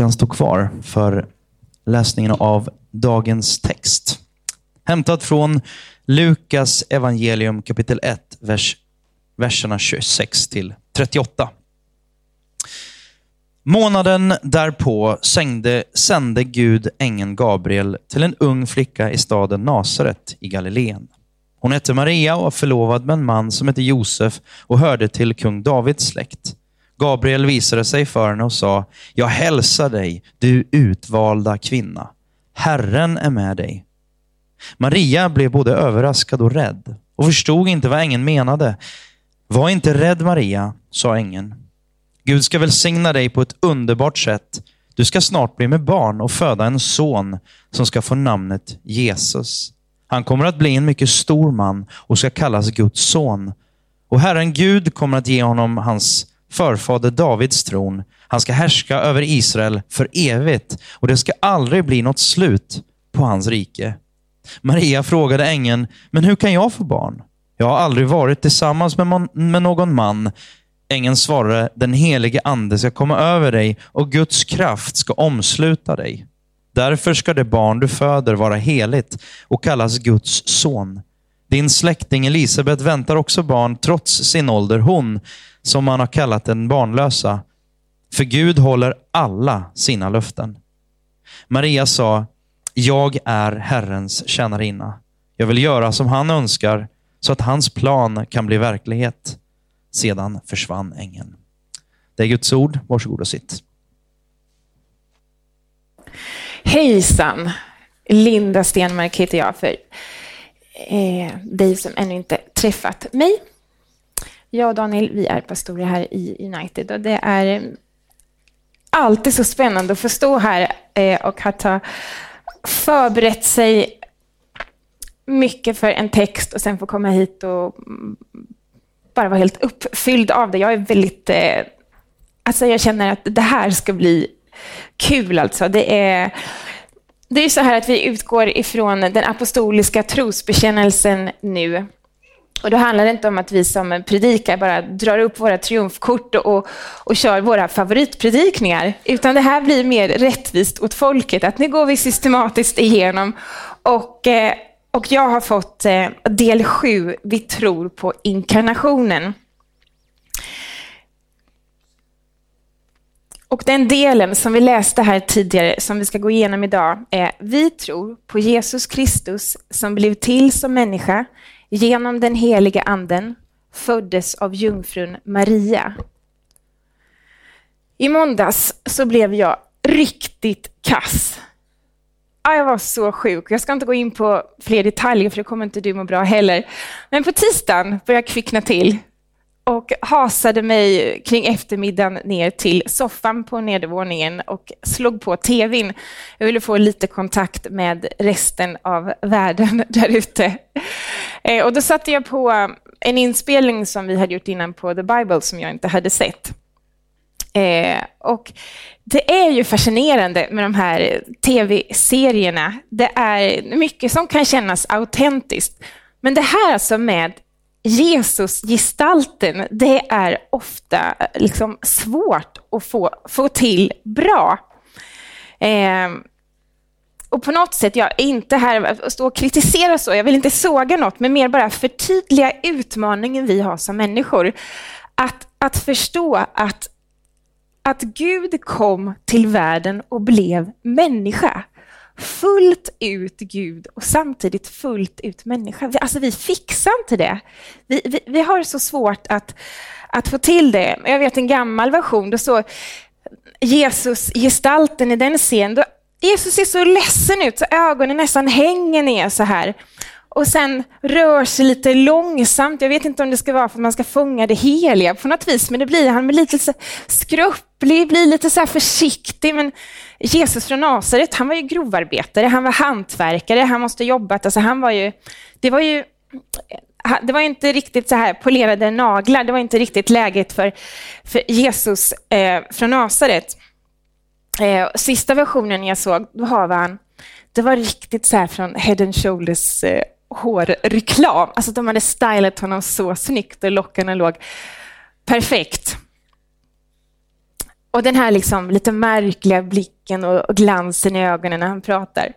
kan stå kvar för läsningen av dagens text. Hämtad från Lukas evangelium kapitel 1, vers, verserna 26 till 38. Månaden därpå sängde, sände Gud ängeln Gabriel till en ung flicka i staden Nasaret i Galileen. Hon hette Maria och var förlovad med en man som hette Josef och hörde till kung Davids släkt. Gabriel visade sig för henne och sa, jag hälsar dig, du utvalda kvinna. Herren är med dig. Maria blev både överraskad och rädd och förstod inte vad ängeln menade. Var inte rädd Maria, sa ängeln. Gud ska välsigna dig på ett underbart sätt. Du ska snart bli med barn och föda en son som ska få namnet Jesus. Han kommer att bli en mycket stor man och ska kallas Guds son. Och Herren Gud kommer att ge honom hans förfader Davids tron. Han ska härska över Israel för evigt och det ska aldrig bli något slut på hans rike. Maria frågade ängeln, men hur kan jag få barn? Jag har aldrig varit tillsammans med, med någon man. Ängeln svarade, den helige ande ska komma över dig och Guds kraft ska omsluta dig. Därför ska det barn du föder vara heligt och kallas Guds son. Din släkting Elisabet väntar också barn trots sin ålder, hon som man har kallat den barnlösa. För Gud håller alla sina löften. Maria sa, jag är Herrens tjänarinna. Jag vill göra som han önskar så att hans plan kan bli verklighet. Sedan försvann ängeln. Det är Guds ord. Varsågod och sitt. Hejsan! Linda Stenmark heter jag för eh, dig som ännu inte träffat mig. Jag och Daniel, vi är pastorer här i United och det är eh, alltid så spännande att få stå här eh, och att ha förberett sig mycket för en text och sen få komma hit och bara vara helt uppfylld av det. Jag är väldigt... Eh, alltså jag känner att det här ska bli kul alltså. Det är, det är så här att vi utgår ifrån den apostoliska trosbekännelsen nu. Och då handlar det inte om att vi som predikar bara drar upp våra triumfkort och, och kör våra favoritpredikningar, utan det här blir mer rättvist åt folket, att nu går vi systematiskt igenom och eh, och jag har fått eh, del sju, vi tror på inkarnationen. Och den delen som vi läste här tidigare, som vi ska gå igenom idag, är vi tror på Jesus Kristus som blev till som människa genom den heliga anden, föddes av jungfrun Maria. I måndags så blev jag riktigt kass. jag var så sjuk. Jag ska inte gå in på fler detaljer, för det kommer inte du må bra heller. Men på tisdagen började jag kvickna till och hasade mig kring eftermiddagen ner till soffan på nedervåningen och slog på tvn. Jag ville få lite kontakt med resten av världen där ute. Eh, och då satte jag på eh, en inspelning som vi hade gjort innan på The Bible som jag inte hade sett. Eh, och det är ju fascinerande med de här tv-serierna. Det är mycket som kan kännas autentiskt. Men det här alltså med Jesus-gestalten, det är ofta eh, liksom svårt att få, få till bra. Eh, och på något sätt, jag är inte här att stå och kritisera så, jag vill inte såga något, men mer bara förtydliga utmaningen vi har som människor. Att, att förstå att, att Gud kom till världen och blev människa fullt ut Gud och samtidigt fullt ut människa. Alltså vi fixar inte det. Vi, vi, vi har så svårt att, att få till det. Jag vet en gammal version, då så Jesus, gestalten i den scenen, Jesus ser så ledsen ut så ögonen nästan hänger ner så här. Och sen rör sig lite långsamt. Jag vet inte om det ska vara för att man ska fånga det heliga på något vis, men det blir han lite skrupplig, blir lite så försiktig. Men Jesus från Nasaret, han var ju grovarbetare, han var hantverkare, han måste jobbat. Alltså han var ju, det var ju det var inte riktigt så här polerade naglar, det var inte riktigt läget för, för Jesus eh, från Nasaret. Eh, sista versionen jag såg, då har han, det var riktigt så här från Head and Shoulders eh, hårreklam. Alltså de hade stylat honom så snyggt och lockarna låg perfekt. Och den här liksom lite märkliga blicken och glansen i ögonen när han pratar.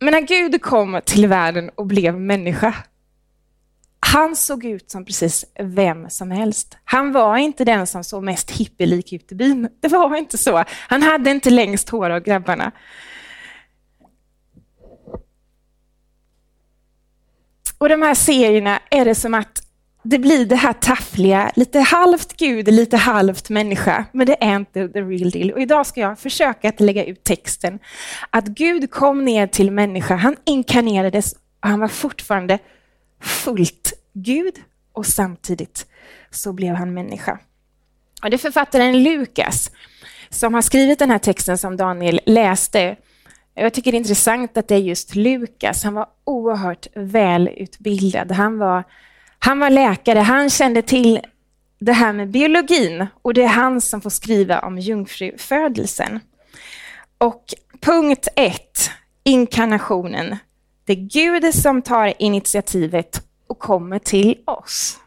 Men när Gud kom till världen och blev människa, han såg ut som precis vem som helst. Han var inte den som såg mest hippielik ut i byn. Det var inte så. Han hade inte längst hår av grabbarna. Och de här serierna är det som att det blir det här taffliga, lite halvt Gud, lite halvt människa, men det är inte the real deal. Och idag ska jag försöka att lägga ut texten att Gud kom ner till människa, han inkarnerades och han var fortfarande fullt Gud och samtidigt så blev han människa. Och det är författaren Lukas som har skrivit den här texten som Daniel läste. Jag tycker det är intressant att det är just Lukas. Han var oerhört välutbildad. Han var, han var läkare, han kände till det här med biologin och det är han som får skriva om jungfrufödelsen. Och punkt ett, inkarnationen. Det är Gud som tar initiativet och kommer till oss.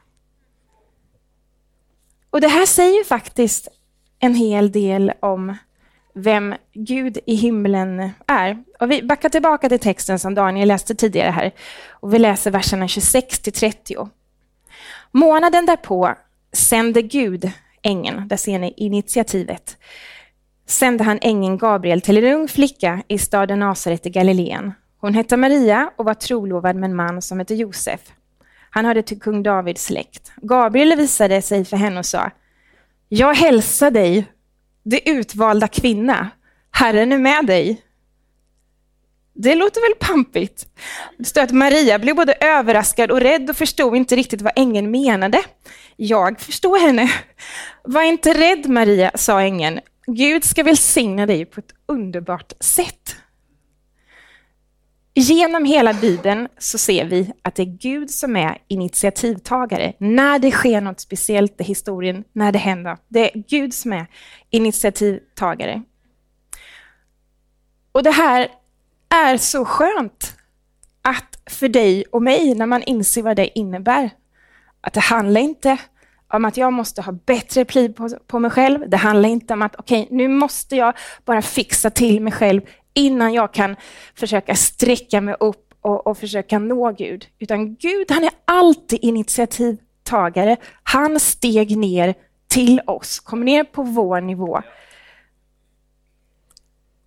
Och Det här säger faktiskt en hel del om vem Gud i himlen är. Och vi backar tillbaka till texten som Daniel läste tidigare här och vi läser verserna 26 till 30. Månaden därpå sände Gud ängeln, där ser ni initiativet, sände han ängeln Gabriel till en ung flicka i staden Nasaret i Galileen. Hon hette Maria och var trolovad med en man som hette Josef. Han hörde till kung Davids släkt. Gabriel visade sig för henne och sa, jag hälsar dig, det utvalda kvinna. Herren är med dig. Det låter väl pampigt? Det står att Maria blev både överraskad och rädd och förstod inte riktigt vad ängeln menade. Jag förstår henne. Var inte rädd Maria, sa ängeln. Gud ska välsigna dig på ett underbart sätt. Genom hela Bibeln så ser vi att det är Gud som är initiativtagare. När det sker något speciellt i historien, när det händer. Det är Gud som är initiativtagare. Och det här är så skönt att för dig och mig, när man inser vad det innebär. Att det handlar inte om att jag måste ha bättre pli på, på mig själv. Det handlar inte om att okej, okay, nu måste jag bara fixa till mig själv innan jag kan försöka sträcka mig upp och, och försöka nå Gud. Utan Gud, han är alltid initiativtagare. Han steg ner till oss, kom ner på vår nivå.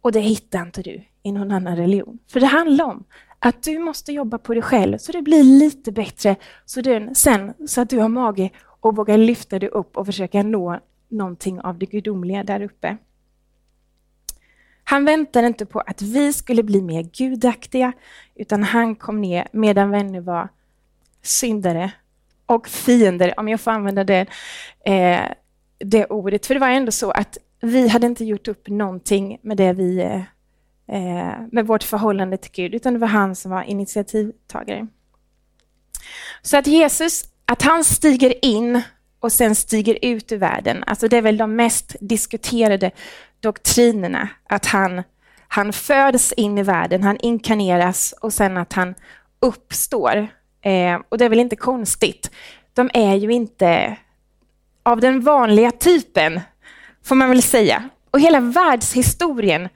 Och det hittar inte du i någon annan religion. För det handlar om att du måste jobba på dig själv så det blir lite bättre så du, sen så att du har mage och vågar lyfta dig upp och försöka nå någonting av det gudomliga där uppe. Han väntade inte på att vi skulle bli mer gudaktiga, utan han kom ner medan vi ännu var syndare och fiender, om jag får använda det, eh, det ordet. För det var ändå så att vi hade inte gjort upp någonting med det vi eh, eh med vårt förhållande till Gud, utan det var han som var initiativtagare. Så att Jesus, att han stiger in och sen stiger ut ur världen, alltså det är väl de mest diskuterade doktrinerna, att han, han föds in i världen, han inkarneras och sen att han uppstår. Eh, och det är väl inte konstigt. De är ju inte av den vanliga typen, får man väl säga. Och hela världshistorien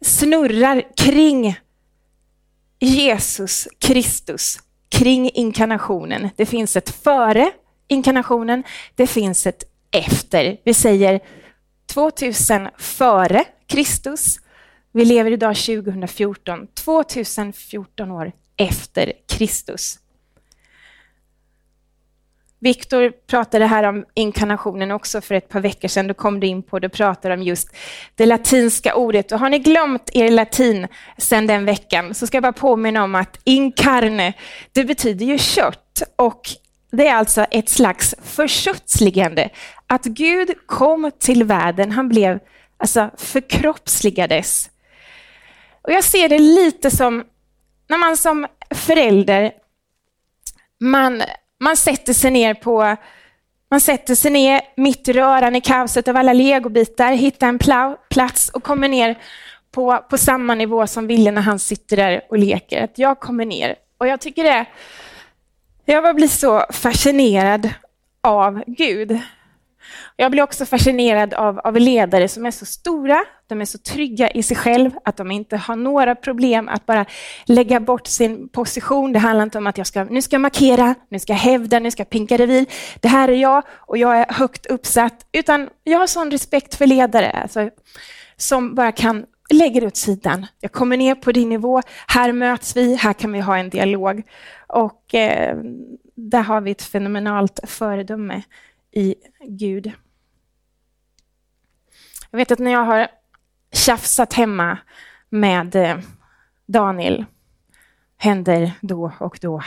snurrar kring Jesus Kristus, kring inkarnationen. Det finns ett före inkarnationen, det finns ett efter. Vi säger 2000 före Kristus. Vi lever idag 2014, 2014 år efter Kristus. Viktor pratade här om inkarnationen också för ett par veckor sedan. Då kom du in på det och pratade om just det latinska ordet. Och har ni glömt er latin sedan den veckan så ska jag bara påminna om att inkarne, det betyder ju kött. Och det är alltså ett slags förkötsligande. Att Gud kom till världen, han blev alltså förkroppsligades. Och jag ser det lite som när man som förälder, man, man sätter sig ner på man sätter sig ner mitt i röran i kaoset av alla legobitar, hittar en plats och kommer ner på, på samma nivå som Ville när han sitter där och leker. Att jag kommer ner. Och jag tycker det jag bara blir så fascinerad av Gud. Jag blir också fascinerad av, av ledare som är så stora, de är så trygga i sig själv att de inte har några problem att bara lägga bort sin position. Det handlar inte om att jag ska, nu ska jag markera, nu ska jag hävda, nu ska jag pinka revir. Det här är jag och jag är högt uppsatt. Utan jag har sån respekt för ledare alltså, som bara kan lägga det åt sidan. Jag kommer ner på din nivå, här möts vi, här kan vi ha en dialog. Och eh, där har vi ett fenomenalt föredöme i Gud. Jag vet att när jag har tjafsat hemma med eh, Daniel, händer då och då,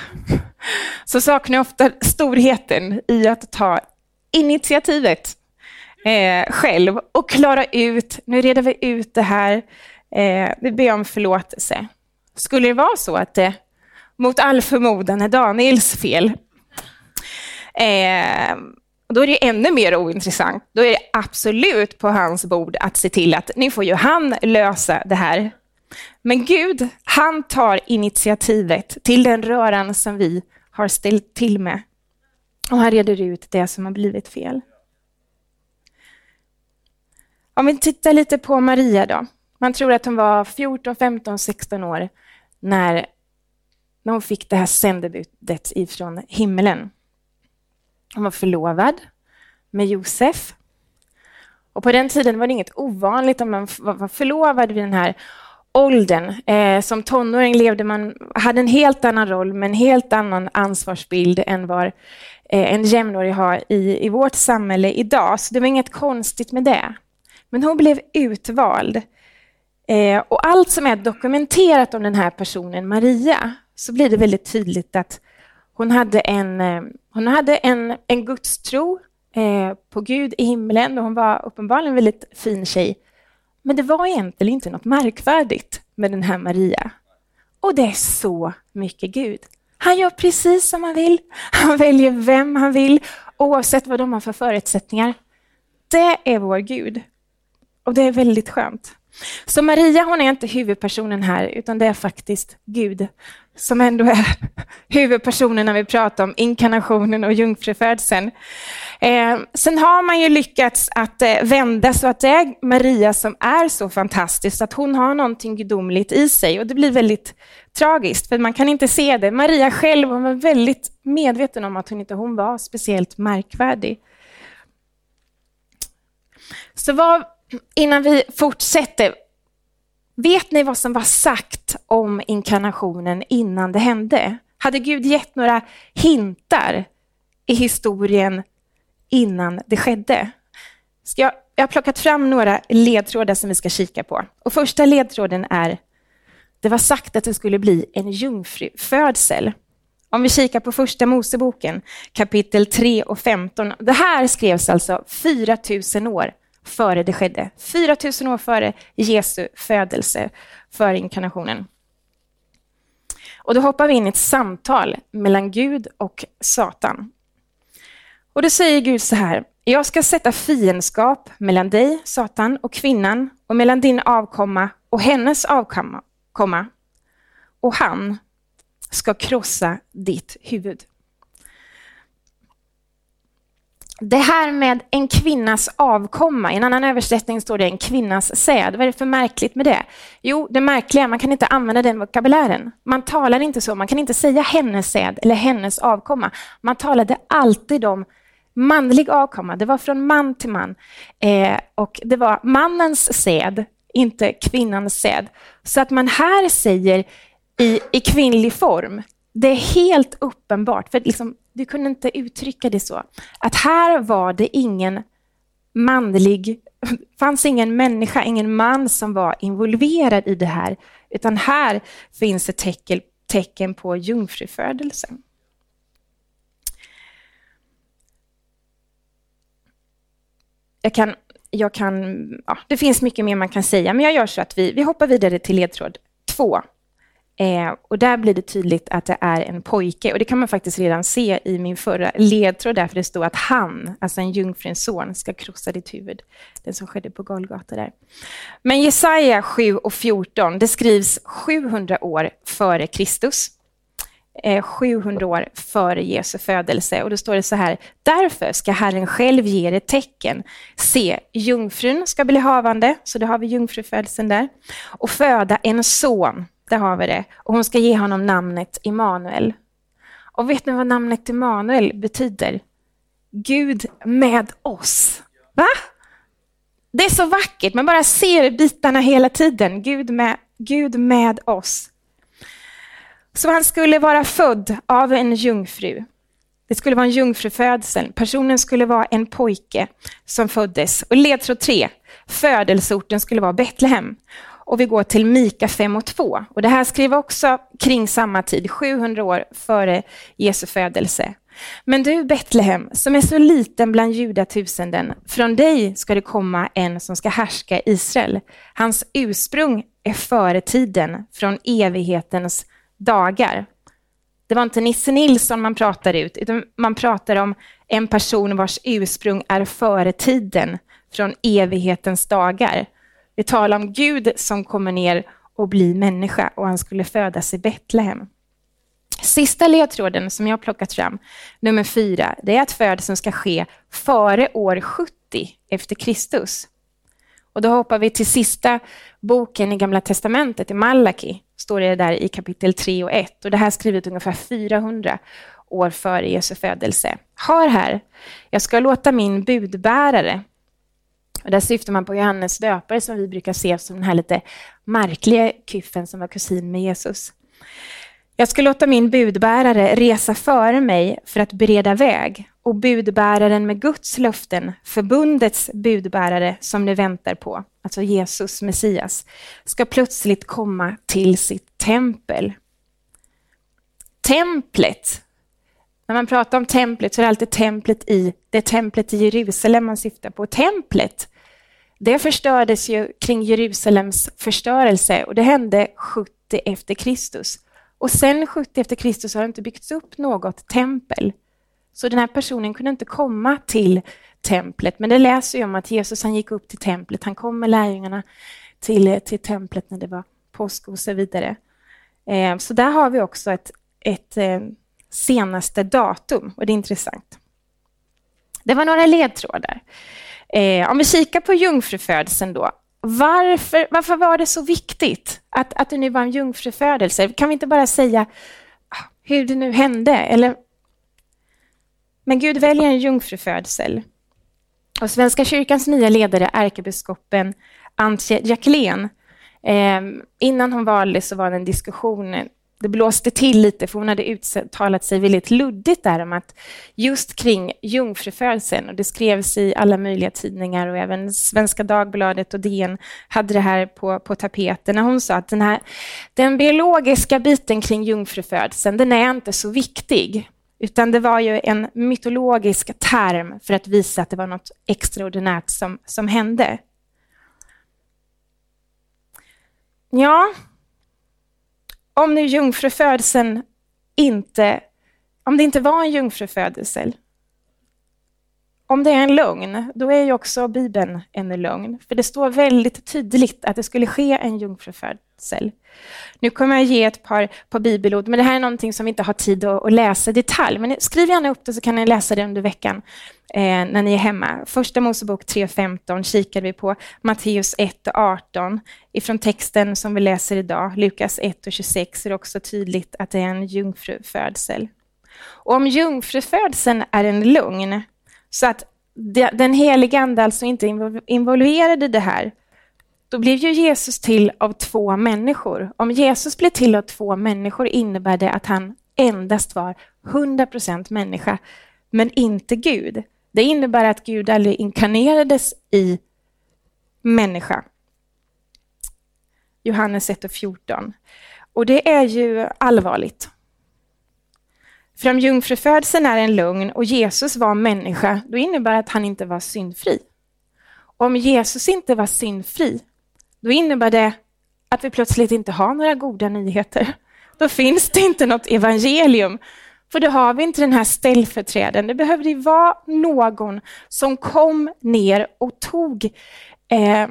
så saknar jag ofta storheten i att ta initiativet eh, själv och klara ut, nu reder vi ut det här, eh, vi ber om förlåtelse. Skulle det vara så att det mot all förmodan är Daniels fel, eh, då är det ännu mer ointressant. Då är det absolut på hans bord att se till att nu får ju han lösa det här. Men Gud, han tar initiativet till den röran som vi har ställt till med. Och han reder ut det som har blivit fel. Om vi tittar lite på Maria då. Man tror att hon var 14, 15, 16 år när, när hon fick det här sändebudet ifrån himlen. Hon var förlovad med Josef. Och på den tiden var det inget ovanligt om man var förlovad vid den här åldern. Eh, som tonåring levde man, hade en helt annan roll med en helt annan ansvarsbild än vad eh, en jämnårig har i, i vårt samhälle idag. Så det var inget konstigt med det. Men hon blev utvald. Eh, och allt som är dokumenterat om den här personen, Maria, så blir det väldigt tydligt att hon hade en, eh, hon hade en, en gudstro eh, på Gud i himlen och hon var uppenbarligen en väldigt fin tjej. Men det var egentligen inte något märkvärdigt med den här Maria. Och det är så mycket Gud. Han gör precis som han vill. Han väljer vem han vill, oavsett vad de har för förutsättningar. Det är vår Gud. Och det är väldigt skönt. Så Maria hon är inte huvudpersonen här, utan det är faktiskt Gud som ändå är huvudpersonen när vi pratar om inkarnationen och jungfrufödseln. Eh, sen har man ju lyckats att eh, vända så att det är Maria som är så fantastisk, att hon har någonting gudomligt i sig och det blir väldigt tragiskt, för man kan inte se det. Maria själv hon var väldigt medveten om att hon inte hon var speciellt märkvärdig. Så vad, innan vi fortsätter, vet ni vad som var sagt om inkarnationen innan det hände? Hade Gud gett några hintar i historien innan det skedde? Ska jag, jag har plockat fram några ledtrådar som vi ska kika på. Och första ledtråden är, det var sagt att det skulle bli en jungfrufödsel. Om vi kikar på första Moseboken, kapitel 3 och 15. Det här skrevs alltså 4000 år före det skedde. 4000 år före Jesu födelse, före inkarnationen. Och då hoppar vi in i ett samtal mellan Gud och Satan. Och då säger Gud så här, jag ska sätta fiendskap mellan dig, Satan, och kvinnan och mellan din avkomma och hennes avkomma. Och han ska krossa ditt huvud. Det här med en kvinnas avkomma, i en annan översättning står det en kvinnas säd. Vad är det för märkligt med det? Jo, det märkliga är man kan inte använda den vokabulären. Man talar inte så, man kan inte säga hennes säd eller hennes avkomma. Man talade alltid om manlig avkomma, det var från man till man. Eh, och det var mannens säd, inte kvinnans säd. Så att man här säger i, i kvinnlig form, det är helt uppenbart, för liksom, du kunde inte uttrycka det så, att här var det ingen manlig, fanns ingen människa, ingen man som var involverad i det här, utan här finns ett tecken, tecken på jungfrufödelsen. Jag kan, jag kan, ja, det finns mycket mer man kan säga, men jag gör så att vi, vi hoppar vidare till ledtråd två. Eh, och där blir det tydligt att det är en pojke. Och det kan man faktiskt redan se i min förra ledtråd, därför det står att han, alltså en jungfruns son, ska krossa ditt huvud. Den som skedde på Golgata där. Men Jesaja 7 och 14, det skrivs 700 år före Kristus. Eh, 700 år före Jesu födelse. Och då står det så här, därför ska Herren själv ge er ett tecken. Se, jungfrun ska bli havande, så då har vi jungfrufödelsen där, och föda en son, där har vi det, och hon ska ge honom namnet Immanuel. Och vet ni vad namnet Immanuel betyder? Gud med oss. Va? Det är så vackert, man bara ser bitarna hela tiden. Gud med, Gud med oss. Så han skulle vara född av en jungfru. Det skulle vara en jungfrufödsel. Personen skulle vara en pojke som föddes. Och ledtråd tre, födelseorten skulle vara Betlehem. Och vi går till Mika 5 och 2. Och det här skriver också kring samma tid, 700 år före Jesu födelse. Men du Betlehem, som är så liten bland judatusenden, från dig ska det komma en som ska härska Israel. Hans ursprung är före tiden, från evighetens dagar. Det var inte Nisse Nilsson man pratar ut, utan man pratar om en person vars ursprung är före tiden, från evighetens dagar. Vi talar om Gud som kommer ner och blir människa och han skulle födas i Betlehem. Sista ledtråden som jag plockat fram, nummer fyra, det är att födelsen ska ske före år 70 efter Kristus. Och då hoppar vi till sista boken i Gamla Testamentet, i Malaki, står det där i kapitel 3 och 1. Och det här är skrivet ungefär 400 år före Jesu födelse. Hör här, jag ska låta min budbärare, och där syftar man på Johannes döpare som vi brukar se som den här lite märkliga kyffen som var kusin med Jesus. Jag ska låta min budbärare resa före mig för att bereda väg och budbäraren med Guds löften, förbundets budbärare som ni väntar på, alltså Jesus, Messias, ska plötsligt komma till sitt tempel. Templet. När man pratar om templet så är det alltid templet i, det templet i Jerusalem man syftar på. Templet, det förstördes ju kring Jerusalems förstörelse och det hände 70 efter Kristus. Och sen 70 efter Kristus har det inte byggts upp något tempel. Så den här personen kunde inte komma till templet. Men det läser ju om att Jesus han gick upp till templet. Han kom med lärjungarna till, till templet när det var påsk och så vidare. Eh, så där har vi också ett, ett eh, senaste datum och det är intressant. Det var några ledtrådar. Eh, om vi kikar på jungfrufödelsen då. Varför, varför var det så viktigt att, att det nu var en jungfrufödelse? Kan vi inte bara säga ah, hur det nu hände? Eller... Men Gud väljer en jungfrufödsel. Och Svenska kyrkans nya ledare, ärkebiskopen Antje Jacquelén, eh, innan hon valdes så var det en diskussion det blåste till lite, för hon hade uttalat sig väldigt luddigt där om att just kring jungfrufödseln, och det skrevs i alla möjliga tidningar och även Svenska Dagbladet och DN hade det här på, på tapeten, när hon sa att den, här, den biologiska biten kring jungfrufödseln, den är inte så viktig, utan det var ju en mytologisk term för att visa att det var något extraordinärt som, som hände. Ja, om nu jungfrufödseln inte, om det inte var en jungfrufödsel om det är en lögn, då är ju också Bibeln en lögn. För det står väldigt tydligt att det skulle ske en jungfrufödsel. Nu kommer jag ge ett par, par bibelord, men det här är någonting som vi inte har tid att, att läsa i detalj. Men skriv gärna upp det så kan ni läsa det under veckan eh, när ni är hemma. Första Mosebok 3.15 kikar vi på, Matteus 1.18. Ifrån texten som vi läser idag, Lukas 1.26, är det också tydligt att det är en jungfrufödsel. Och om jungfrufödseln är en lögn, så att den helige Ande alltså inte involverad i det här, då blev ju Jesus till av två människor. Om Jesus blev till av två människor innebär det att han endast var 100% människa, men inte Gud. Det innebär att Gud aldrig inkarnerades i människa. Johannes 1 och 14. Och det är ju allvarligt. För om jungfrufödseln är en lögn och Jesus var människa, då innebär det att han inte var syndfri. Om Jesus inte var syndfri, då innebär det att vi plötsligt inte har några goda nyheter. Då finns det inte något evangelium. För då har vi inte den här ställföreträdaren. Det behövde ju vara någon som kom ner och tog, eh,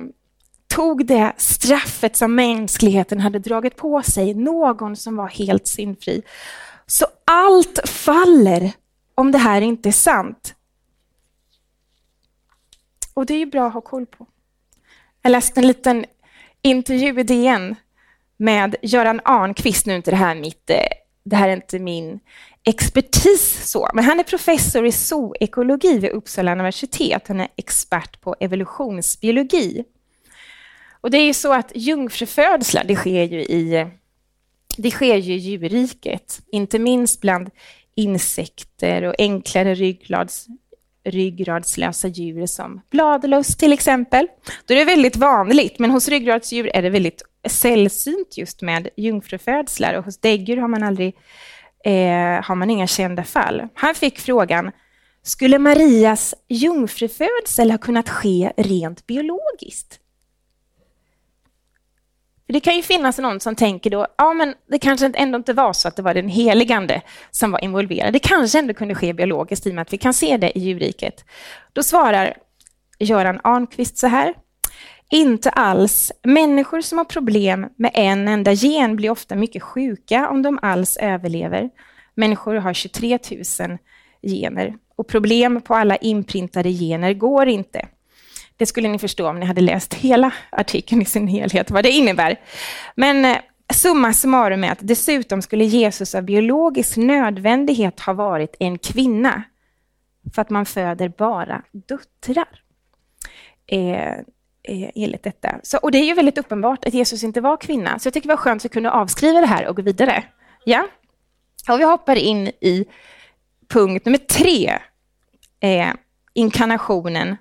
tog det straffet som mänskligheten hade dragit på sig. Någon som var helt sinfri. Så allt faller om det här inte är sant. Och det är ju bra att ha koll på. Jag läste en liten intervju i DN med Göran Arnqvist. Nu är inte det här mitt, eh, det här är inte min expertis så, men han är professor i zoekologi vid Uppsala universitet. Han är expert på evolutionsbiologi. Och det är ju så att jungfrufödslar, det sker ju i eh, det sker ju i djurriket, inte minst bland insekter och enklare ryggrads, ryggradslösa djur som bladlöss till exempel. Då är det väldigt vanligt, men hos ryggradsdjur är det väldigt sällsynt just med jungfrufödslar och hos däggdjur har man aldrig eh, har man inga kända fall. Han fick frågan, skulle Marias jungfrufödsel ha kunnat ske rent biologiskt? För det kan ju finnas någon som tänker då, ja men det kanske ändå inte var så att det var den heligande som var involverad. Det kanske ändå kunde ske biologiskt i och med att vi kan se det i djurriket. Då svarar Göran Arnqvist så här. Inte alls. Människor som har problem med en enda gen blir ofta mycket sjuka om de alls överlever. Människor har 23 000 gener och problem på alla inprintade gener går inte. Det skulle ni förstå om ni hade läst hela artikeln i sin helhet, vad det innebär. Men eh, summa summarum är att dessutom skulle Jesus av biologisk nödvändighet ha varit en kvinna, för att man föder bara döttrar. Eh, eh, enligt detta. Så, och det är ju väldigt uppenbart att Jesus inte var kvinna, så jag tycker det var skönt att vi kunde avskriva det här och gå vidare. Ja? Och vi hoppar in i punkt nummer tre, eh, inkarnationen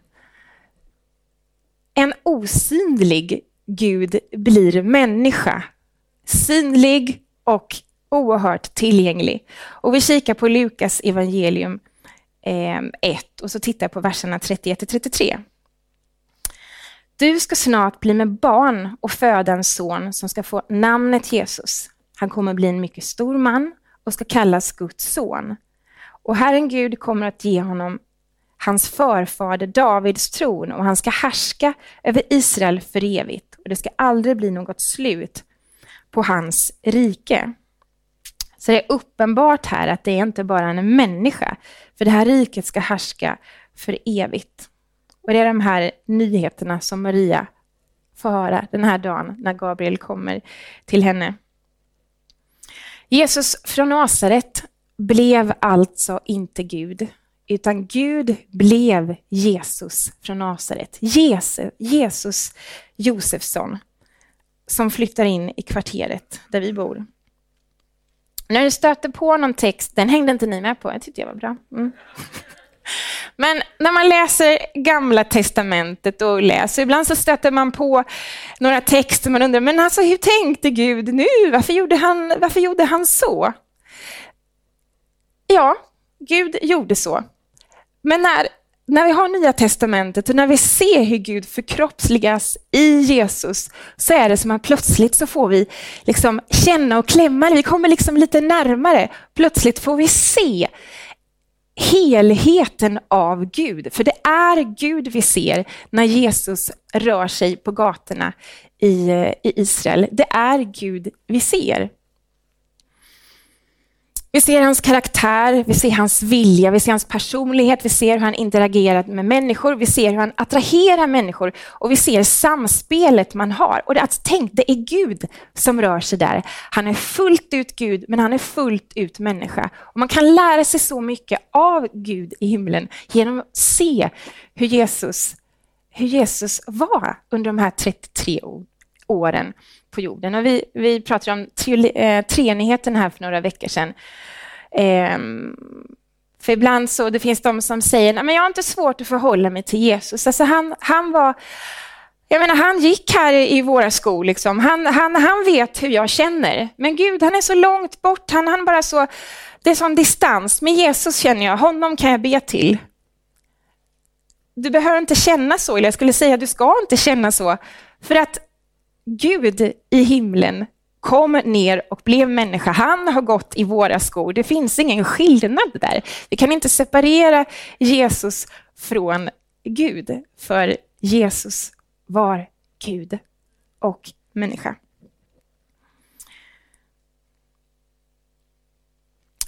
en osynlig Gud blir människa. Synlig och oerhört tillgänglig. Och vi kikar på Lukas evangelium 1 eh, och så tittar på verserna 31 33. Du ska snart bli med barn och föda en son som ska få namnet Jesus. Han kommer bli en mycket stor man och ska kallas Guds son. Och Herren Gud kommer att ge honom hans förfader Davids tron och han ska härska över Israel för evigt och det ska aldrig bli något slut på hans rike. Så det är uppenbart här att det är inte bara en människa, för det här riket ska härska för evigt. Och det är de här nyheterna som Maria får höra den här dagen när Gabriel kommer till henne. Jesus från Nasaret blev alltså inte Gud, utan Gud blev Jesus från Nasaret. Jesus, Jesus Josefsson som flyttar in i kvarteret där vi bor. När du stöter på någon text, den hängde inte ni med på, jag tyckte jag var bra. Mm. Men när man läser Gamla Testamentet och läser, ibland så stöter man på några texter man undrar, men alltså hur tänkte Gud nu? Varför gjorde han, varför gjorde han så? Ja, Gud gjorde så. Men när, när vi har Nya Testamentet och när vi ser hur Gud förkroppsligas i Jesus, så är det som att plötsligt så får vi liksom känna och klämma, vi kommer liksom lite närmare. Plötsligt får vi se helheten av Gud. För det är Gud vi ser när Jesus rör sig på gatorna i, eh, i Israel. Det är Gud vi ser. Vi ser hans karaktär, vi ser hans vilja, vi ser hans personlighet, vi ser hur han interagerar med människor, vi ser hur han attraherar människor och vi ser samspelet man har. Och det, att tänk, det är Gud som rör sig där. Han är fullt ut Gud, men han är fullt ut människa. Och man kan lära sig så mycket av Gud i himlen genom att se hur Jesus, hur Jesus var under de här 33 åren på jorden. Och vi, vi pratade om eh, treenigheten här för några veckor sedan. Ehm, för ibland så det finns de som säger, men jag har inte svårt att förhålla mig till Jesus. Alltså han, han var jag menar, han gick här i våra skor, liksom. han, han, han vet hur jag känner. Men Gud, han är så långt bort, han, han bara så, det är sån distans. Med Jesus känner jag, honom kan jag be till. Du behöver inte känna så, eller jag skulle säga du ska inte känna så. För att Gud i himlen kom ner och blev människa. Han har gått i våra skor. Det finns ingen skillnad där. Vi kan inte separera Jesus från Gud, för Jesus var Gud och människa.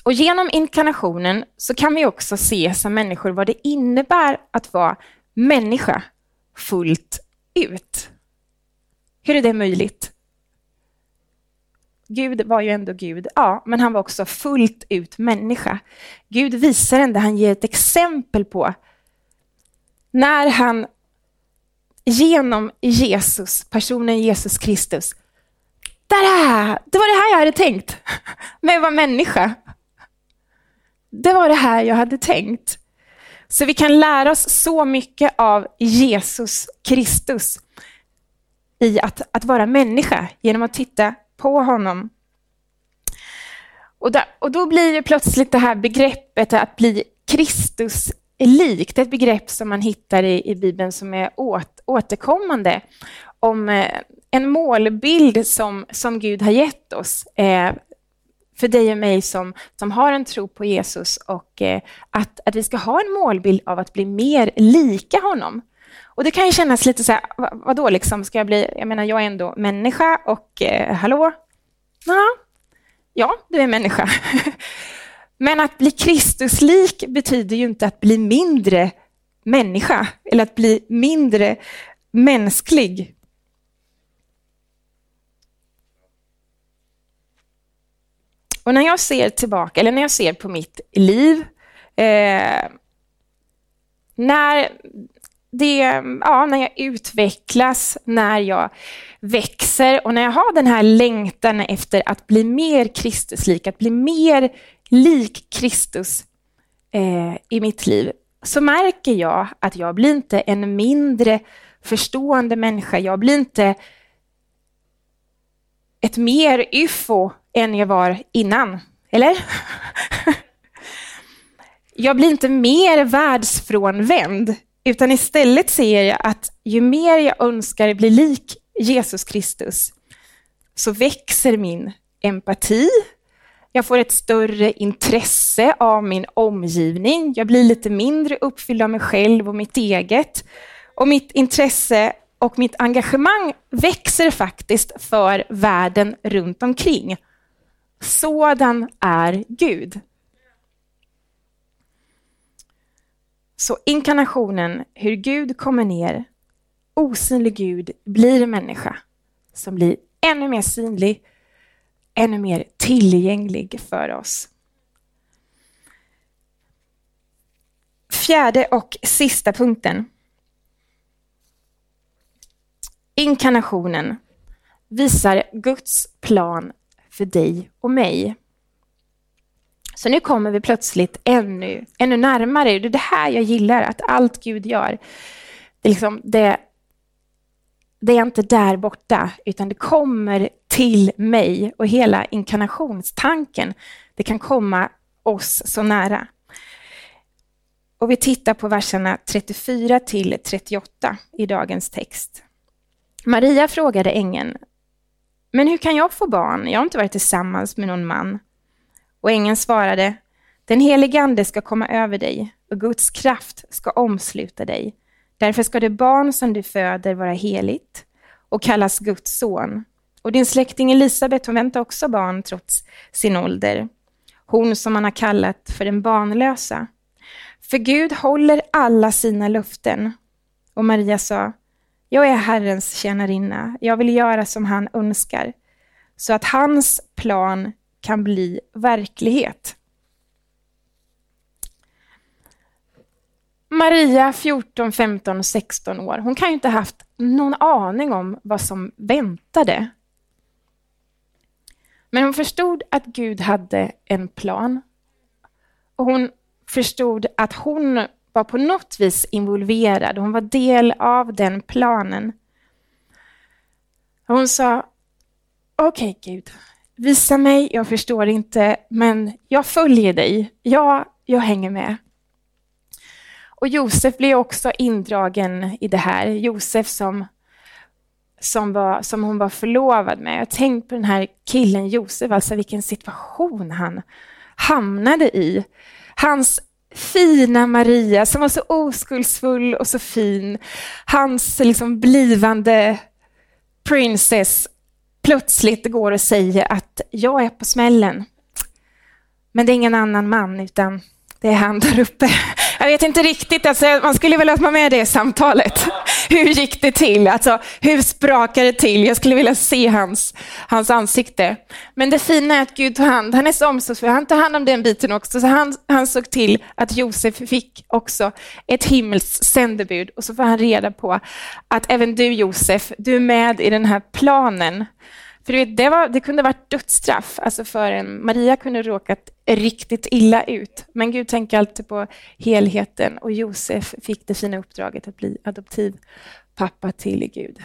Och genom inkarnationen så kan vi också se som människor vad det innebär att vara människa fullt ut. Hur är det möjligt? Gud var ju ändå Gud, ja, men han var också fullt ut människa. Gud visar ändå, han ger ett exempel på när han genom Jesus, personen Jesus Kristus, Tada! Det var det här jag hade tänkt med att vara människa. Det var det här jag hade tänkt. Så vi kan lära oss så mycket av Jesus Kristus i att, att vara människa genom att titta på honom. Och, där, och då blir ju plötsligt det här begreppet att bli Kristus likt, ett begrepp som man hittar i, i Bibeln som är åt, återkommande om eh, en målbild som, som Gud har gett oss eh, för dig och mig som, som har en tro på Jesus och eh, att, att vi ska ha en målbild av att bli mer lika honom. Och det kan ju kännas lite så här, vadå liksom, ska jag bli, jag menar jag är ändå människa och eh, hallå? Ja, ja, du är människa. Men att bli Kristuslik betyder ju inte att bli mindre människa eller att bli mindre mänsklig. Och när jag ser tillbaka, eller när jag ser på mitt liv, eh, när, det, ja, när jag utvecklas, när jag växer och när jag har den här längtan efter att bli mer Kristuslik, att bli mer lik Kristus eh, i mitt liv, så märker jag att jag blir inte en mindre förstående människa. Jag blir inte ett mer ufo än jag var innan. Eller? Jag blir inte mer världsfrånvänd, utan istället ser jag att ju mer jag önskar bli lik Jesus Kristus, så växer min empati. Jag får ett större intresse av min omgivning. Jag blir lite mindre uppfylld av mig själv och mitt eget. Och mitt intresse och mitt engagemang växer faktiskt för världen runt omkring. Sådan är Gud. Så inkarnationen, hur Gud kommer ner, osynlig Gud blir människa som blir ännu mer synlig, ännu mer tillgänglig för oss. Fjärde och sista punkten. Inkarnationen visar Guds plan för dig och mig. Så nu kommer vi plötsligt ännu, ännu närmare. Det är det här jag gillar, att allt Gud gör, det är, liksom, det, det är inte där borta, utan det kommer till mig och hela inkarnationstanken, det kan komma oss så nära. Och vi tittar på verserna 34 till 38 i dagens text. Maria frågade ängeln, men hur kan jag få barn? Jag har inte varit tillsammans med någon man. Och ängeln svarade, den helige Ande ska komma över dig och Guds kraft ska omsluta dig. Därför ska det barn som du föder vara heligt och kallas Guds son. Och din släkting Elisabet, hon väntar också barn trots sin ålder. Hon som man har kallat för den barnlösa. För Gud håller alla sina löften. Och Maria sa, jag är Herrens tjänarinna. Jag vill göra som han önskar, så att hans plan kan bli verklighet. Maria, 14, 15, 16 år, hon kan ju inte haft någon aning om vad som väntade. Men hon förstod att Gud hade en plan. Och hon förstod att hon var på något vis involverad. Hon var del av den planen. Hon sa, okej okay, Gud, visa mig, jag förstår inte, men jag följer dig. Ja, jag hänger med. Och Josef blev också indragen i det här. Josef som, som, var, som hon var förlovad med. Jag tänk på den här killen Josef, alltså vilken situation han hamnade i. Hans fina Maria som var så oskuldsfull och så fin. Hans liksom blivande princess plötsligt går och säger att jag är på smällen. Men det är ingen annan man, utan det är han där uppe. Jag vet inte riktigt, alltså, man skulle vilja vara med det samtalet. Hur gick det till? Alltså, hur sprakade det till? Jag skulle vilja se hans, hans ansikte. Men det fina är att Gud tar hand, han är så omsorgsfull, han tar hand om den biten också. Så han, han såg till att Josef fick också ett himmels sändebud och så får han reda på att även du Josef, du är med i den här planen för du vet, det, var, det kunde varit dödsstraff. Alltså för en, Maria kunde råkat riktigt illa ut. Men Gud tänker alltid på helheten och Josef fick det fina uppdraget att bli adoptivpappa till Gud.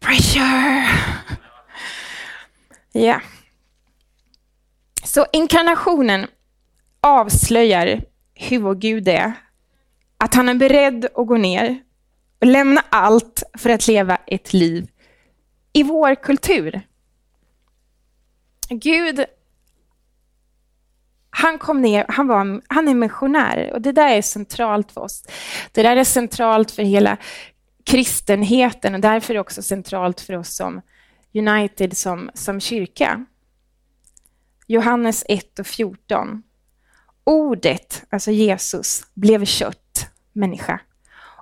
Pressure! Ja. Så inkarnationen avslöjar hur vår Gud är. Att han är beredd att gå ner och lämna allt för att leva ett liv i vår kultur. Gud, han kom ner, han, var, han är missionär och det där är centralt för oss. Det där är centralt för hela kristenheten och därför är det också centralt för oss som United som, som kyrka. Johannes 1 och 14. Ordet, alltså Jesus, blev kött, människa,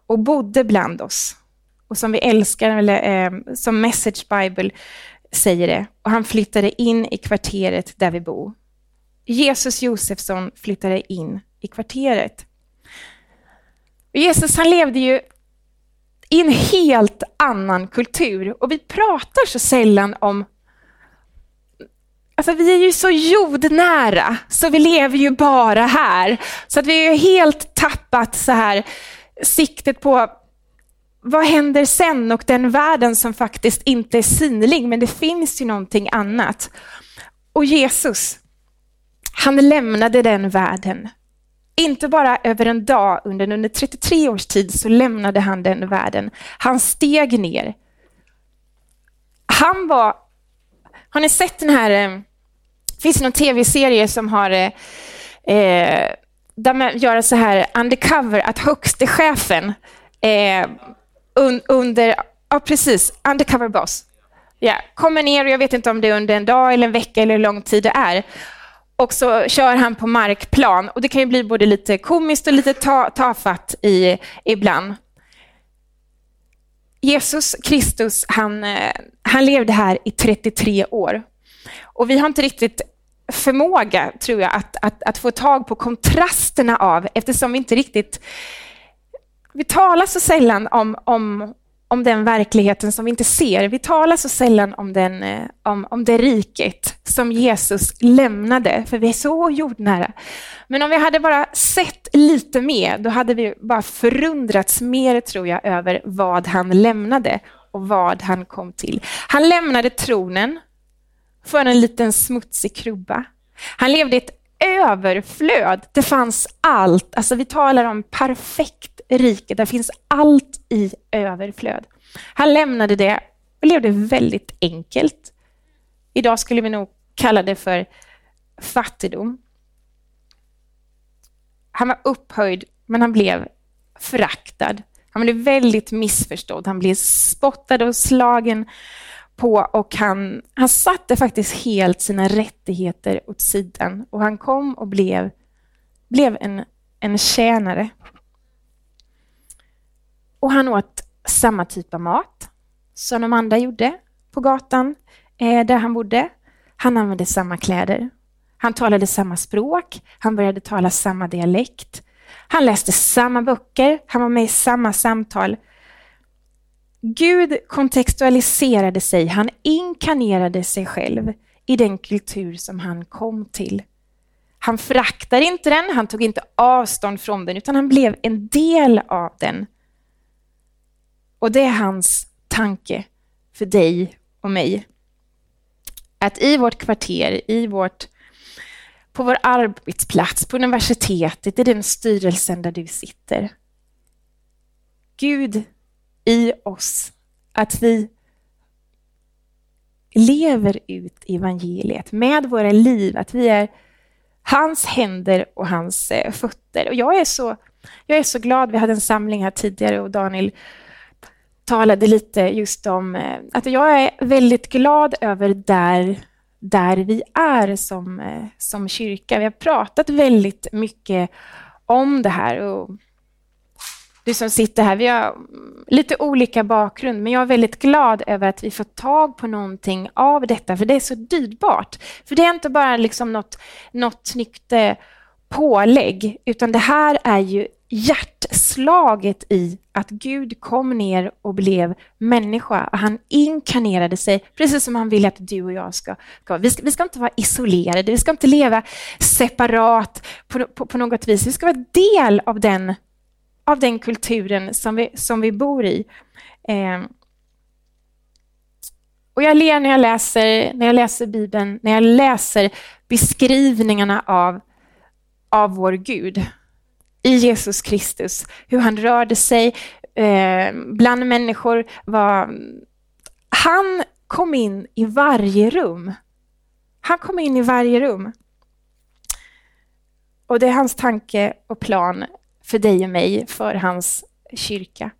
och bodde bland oss. Och som vi älskar, eller eh, som Message Bible säger det, och han flyttade in i kvarteret där vi bor. Jesus Josefsson flyttade in i kvarteret. Jesus han levde ju i en helt annan kultur och vi pratar så sällan om Alltså vi är ju så jordnära, så vi lever ju bara här. Så att vi har helt tappat så här siktet på vad händer sen och den världen som faktiskt inte är synlig, men det finns ju någonting annat. Och Jesus, han lämnade den världen. Inte bara över en dag, under, under 33 års tid så lämnade han den världen. Han steg ner. Han var, har ni sett den här, eh, det finns någon tv-serie som har eh, eh, där man gör så här undercover, att högste chefen eh, un, under, ja precis, undercover boss. Ja, kommer ner och jag vet inte om det är under en dag eller en vecka eller hur lång tid det är. Och så kör han på markplan och det kan ju bli både lite komiskt och lite ta, tafatt i, ibland. Jesus Kristus, han, eh, han levde här i 33 år. Och vi har inte riktigt förmåga, tror jag, att, att, att få tag på kontrasterna av, eftersom vi inte riktigt vi talar så sällan om, om, om den verkligheten som vi inte ser. Vi talar så sällan om, den, eh, om, om det riket som Jesus lämnade, för vi är så jordnära. Men om vi hade bara sett lite mer, då hade vi bara förundrats mer, tror jag, över vad han lämnade och vad han kom till. Han lämnade tronen för en liten smutsig krubba. Han levde i ett överflöd. Det fanns allt. Alltså vi talar om perfekt rike. Där finns allt i överflöd. Han lämnade det och levde väldigt enkelt. Idag skulle vi nog kalla det för fattigdom. Han var upphöjd, men han blev föraktad. Han blev väldigt missförstådd. Han blev spottad och slagen på och han, han satte faktiskt helt sina rättigheter åt sidan och han kom och blev, blev en, en tjänare. Och han åt samma typ av mat som de andra gjorde på gatan eh, där han bodde. Han använde samma kläder. Han talade samma språk. Han började tala samma dialekt. Han läste samma böcker. Han var med i samma samtal. Gud kontextualiserade sig, han inkarnerade sig själv i den kultur som han kom till. Han fraktade inte den, han tog inte avstånd från den, utan han blev en del av den. Och det är hans tanke för dig och mig. Att i vårt kvarter, i vårt, på vår arbetsplats, på universitetet, i den styrelsen där du sitter. Gud i oss att vi lever ut evangeliet med våra liv, att vi är hans händer och hans eh, fötter. Och jag är, så, jag är så glad, vi hade en samling här tidigare och Daniel talade lite just om eh, att jag är väldigt glad över där där vi är som, eh, som kyrka. Vi har pratat väldigt mycket om det här. Och du som sitter här, vi har lite olika bakgrund, men jag är väldigt glad över att vi får tag på någonting av detta, för det är så dyrbart. För det är inte bara liksom något, något snyggt eh, pålägg, utan det här är ju hjärtslaget i att Gud kom ner och blev människa. Han inkarnerade sig, precis som han vill att du och jag ska. ska. Vi, ska vi ska inte vara isolerade, vi ska inte leva separat på, på, på något vis. Vi ska vara del av den, av den kulturen som vi, som vi bor i. Eh, och jag ler när jag läser, när jag läser Bibeln, när jag läser beskrivningarna av, av vår Gud i Jesus Kristus, hur han rörde sig eh, bland människor. Var, han kom in i varje rum. Han kom in i varje rum. Och det är hans tanke och plan för dig och mig, för hans kyrka.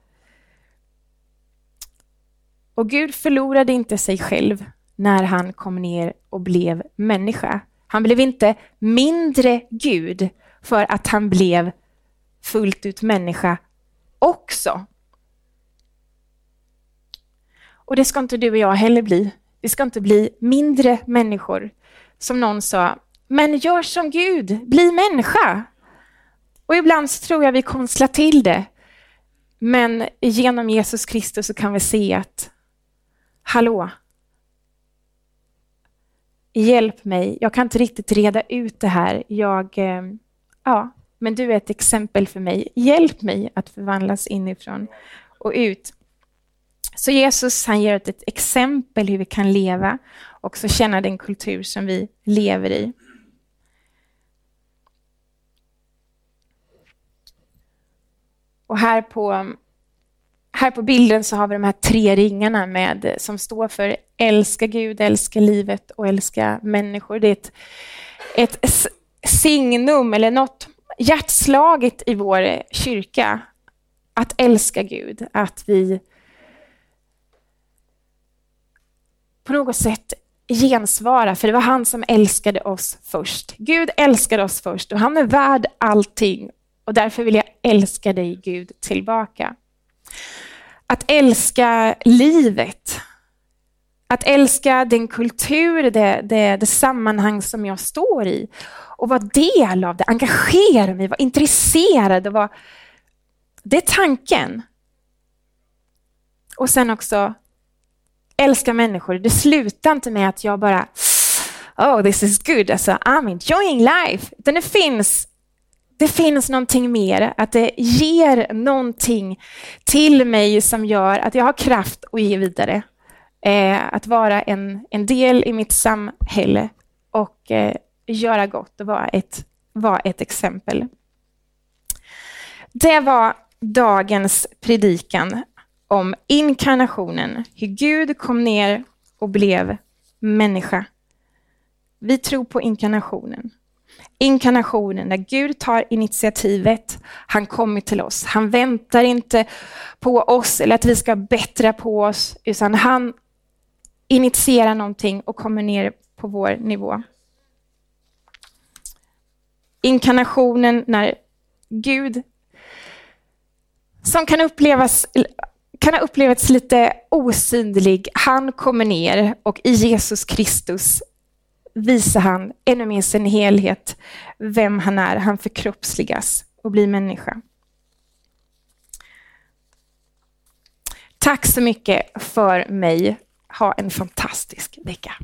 Och Gud förlorade inte sig själv när han kom ner och blev människa. Han blev inte mindre Gud för att han blev fullt ut människa också. Och det ska inte du och jag heller bli. Vi ska inte bli mindre människor. Som någon sa, men gör som Gud, bli människa. Och ibland så tror jag vi konstlar till det. Men genom Jesus Kristus så kan vi se att, hallå, hjälp mig, jag kan inte riktigt reda ut det här. Jag, eh, ja, men du är ett exempel för mig. Hjälp mig att förvandlas inifrån och ut. Så Jesus han ger ett exempel hur vi kan leva och så känna den kultur som vi lever i. Och här på, här på bilden så har vi de här tre ringarna med, som står för älska Gud, älska livet och älska människor. Det är ett, ett signum eller något hjärtslaget i vår kyrka att älska Gud, att vi på något sätt gensvara, för det var han som älskade oss först. Gud älskade oss först och han är värd allting och därför vill jag älska dig Gud tillbaka. Att älska livet, att älska den kultur, det, det, det sammanhang som jag står i och vara del av det, engagera mig, vara intresserad och vara... Det är tanken. Och sen också älska människor. Det slutar inte med att jag bara Oh, this is good, alltså I'm enjoying life. Utan det finns, det finns någonting mer, att det ger någonting till mig som gör att jag har kraft att ge vidare. Eh, att vara en, en del i mitt samhälle och eh, göra gott och vara ett, vara ett exempel. Det var dagens predikan om inkarnationen, hur Gud kom ner och blev människa. Vi tror på inkarnationen. Inkarnationen, när Gud tar initiativet, han kommer till oss. Han väntar inte på oss eller att vi ska bättra på oss, utan han initierar någonting och kommer ner på vår nivå inkarnationen när Gud, som kan upplevas kan ha upplevts lite osynlig. Han kommer ner och i Jesus Kristus visar han ännu mer sin helhet, vem han är. Han förkroppsligas och blir människa. Tack så mycket för mig. Ha en fantastisk vecka.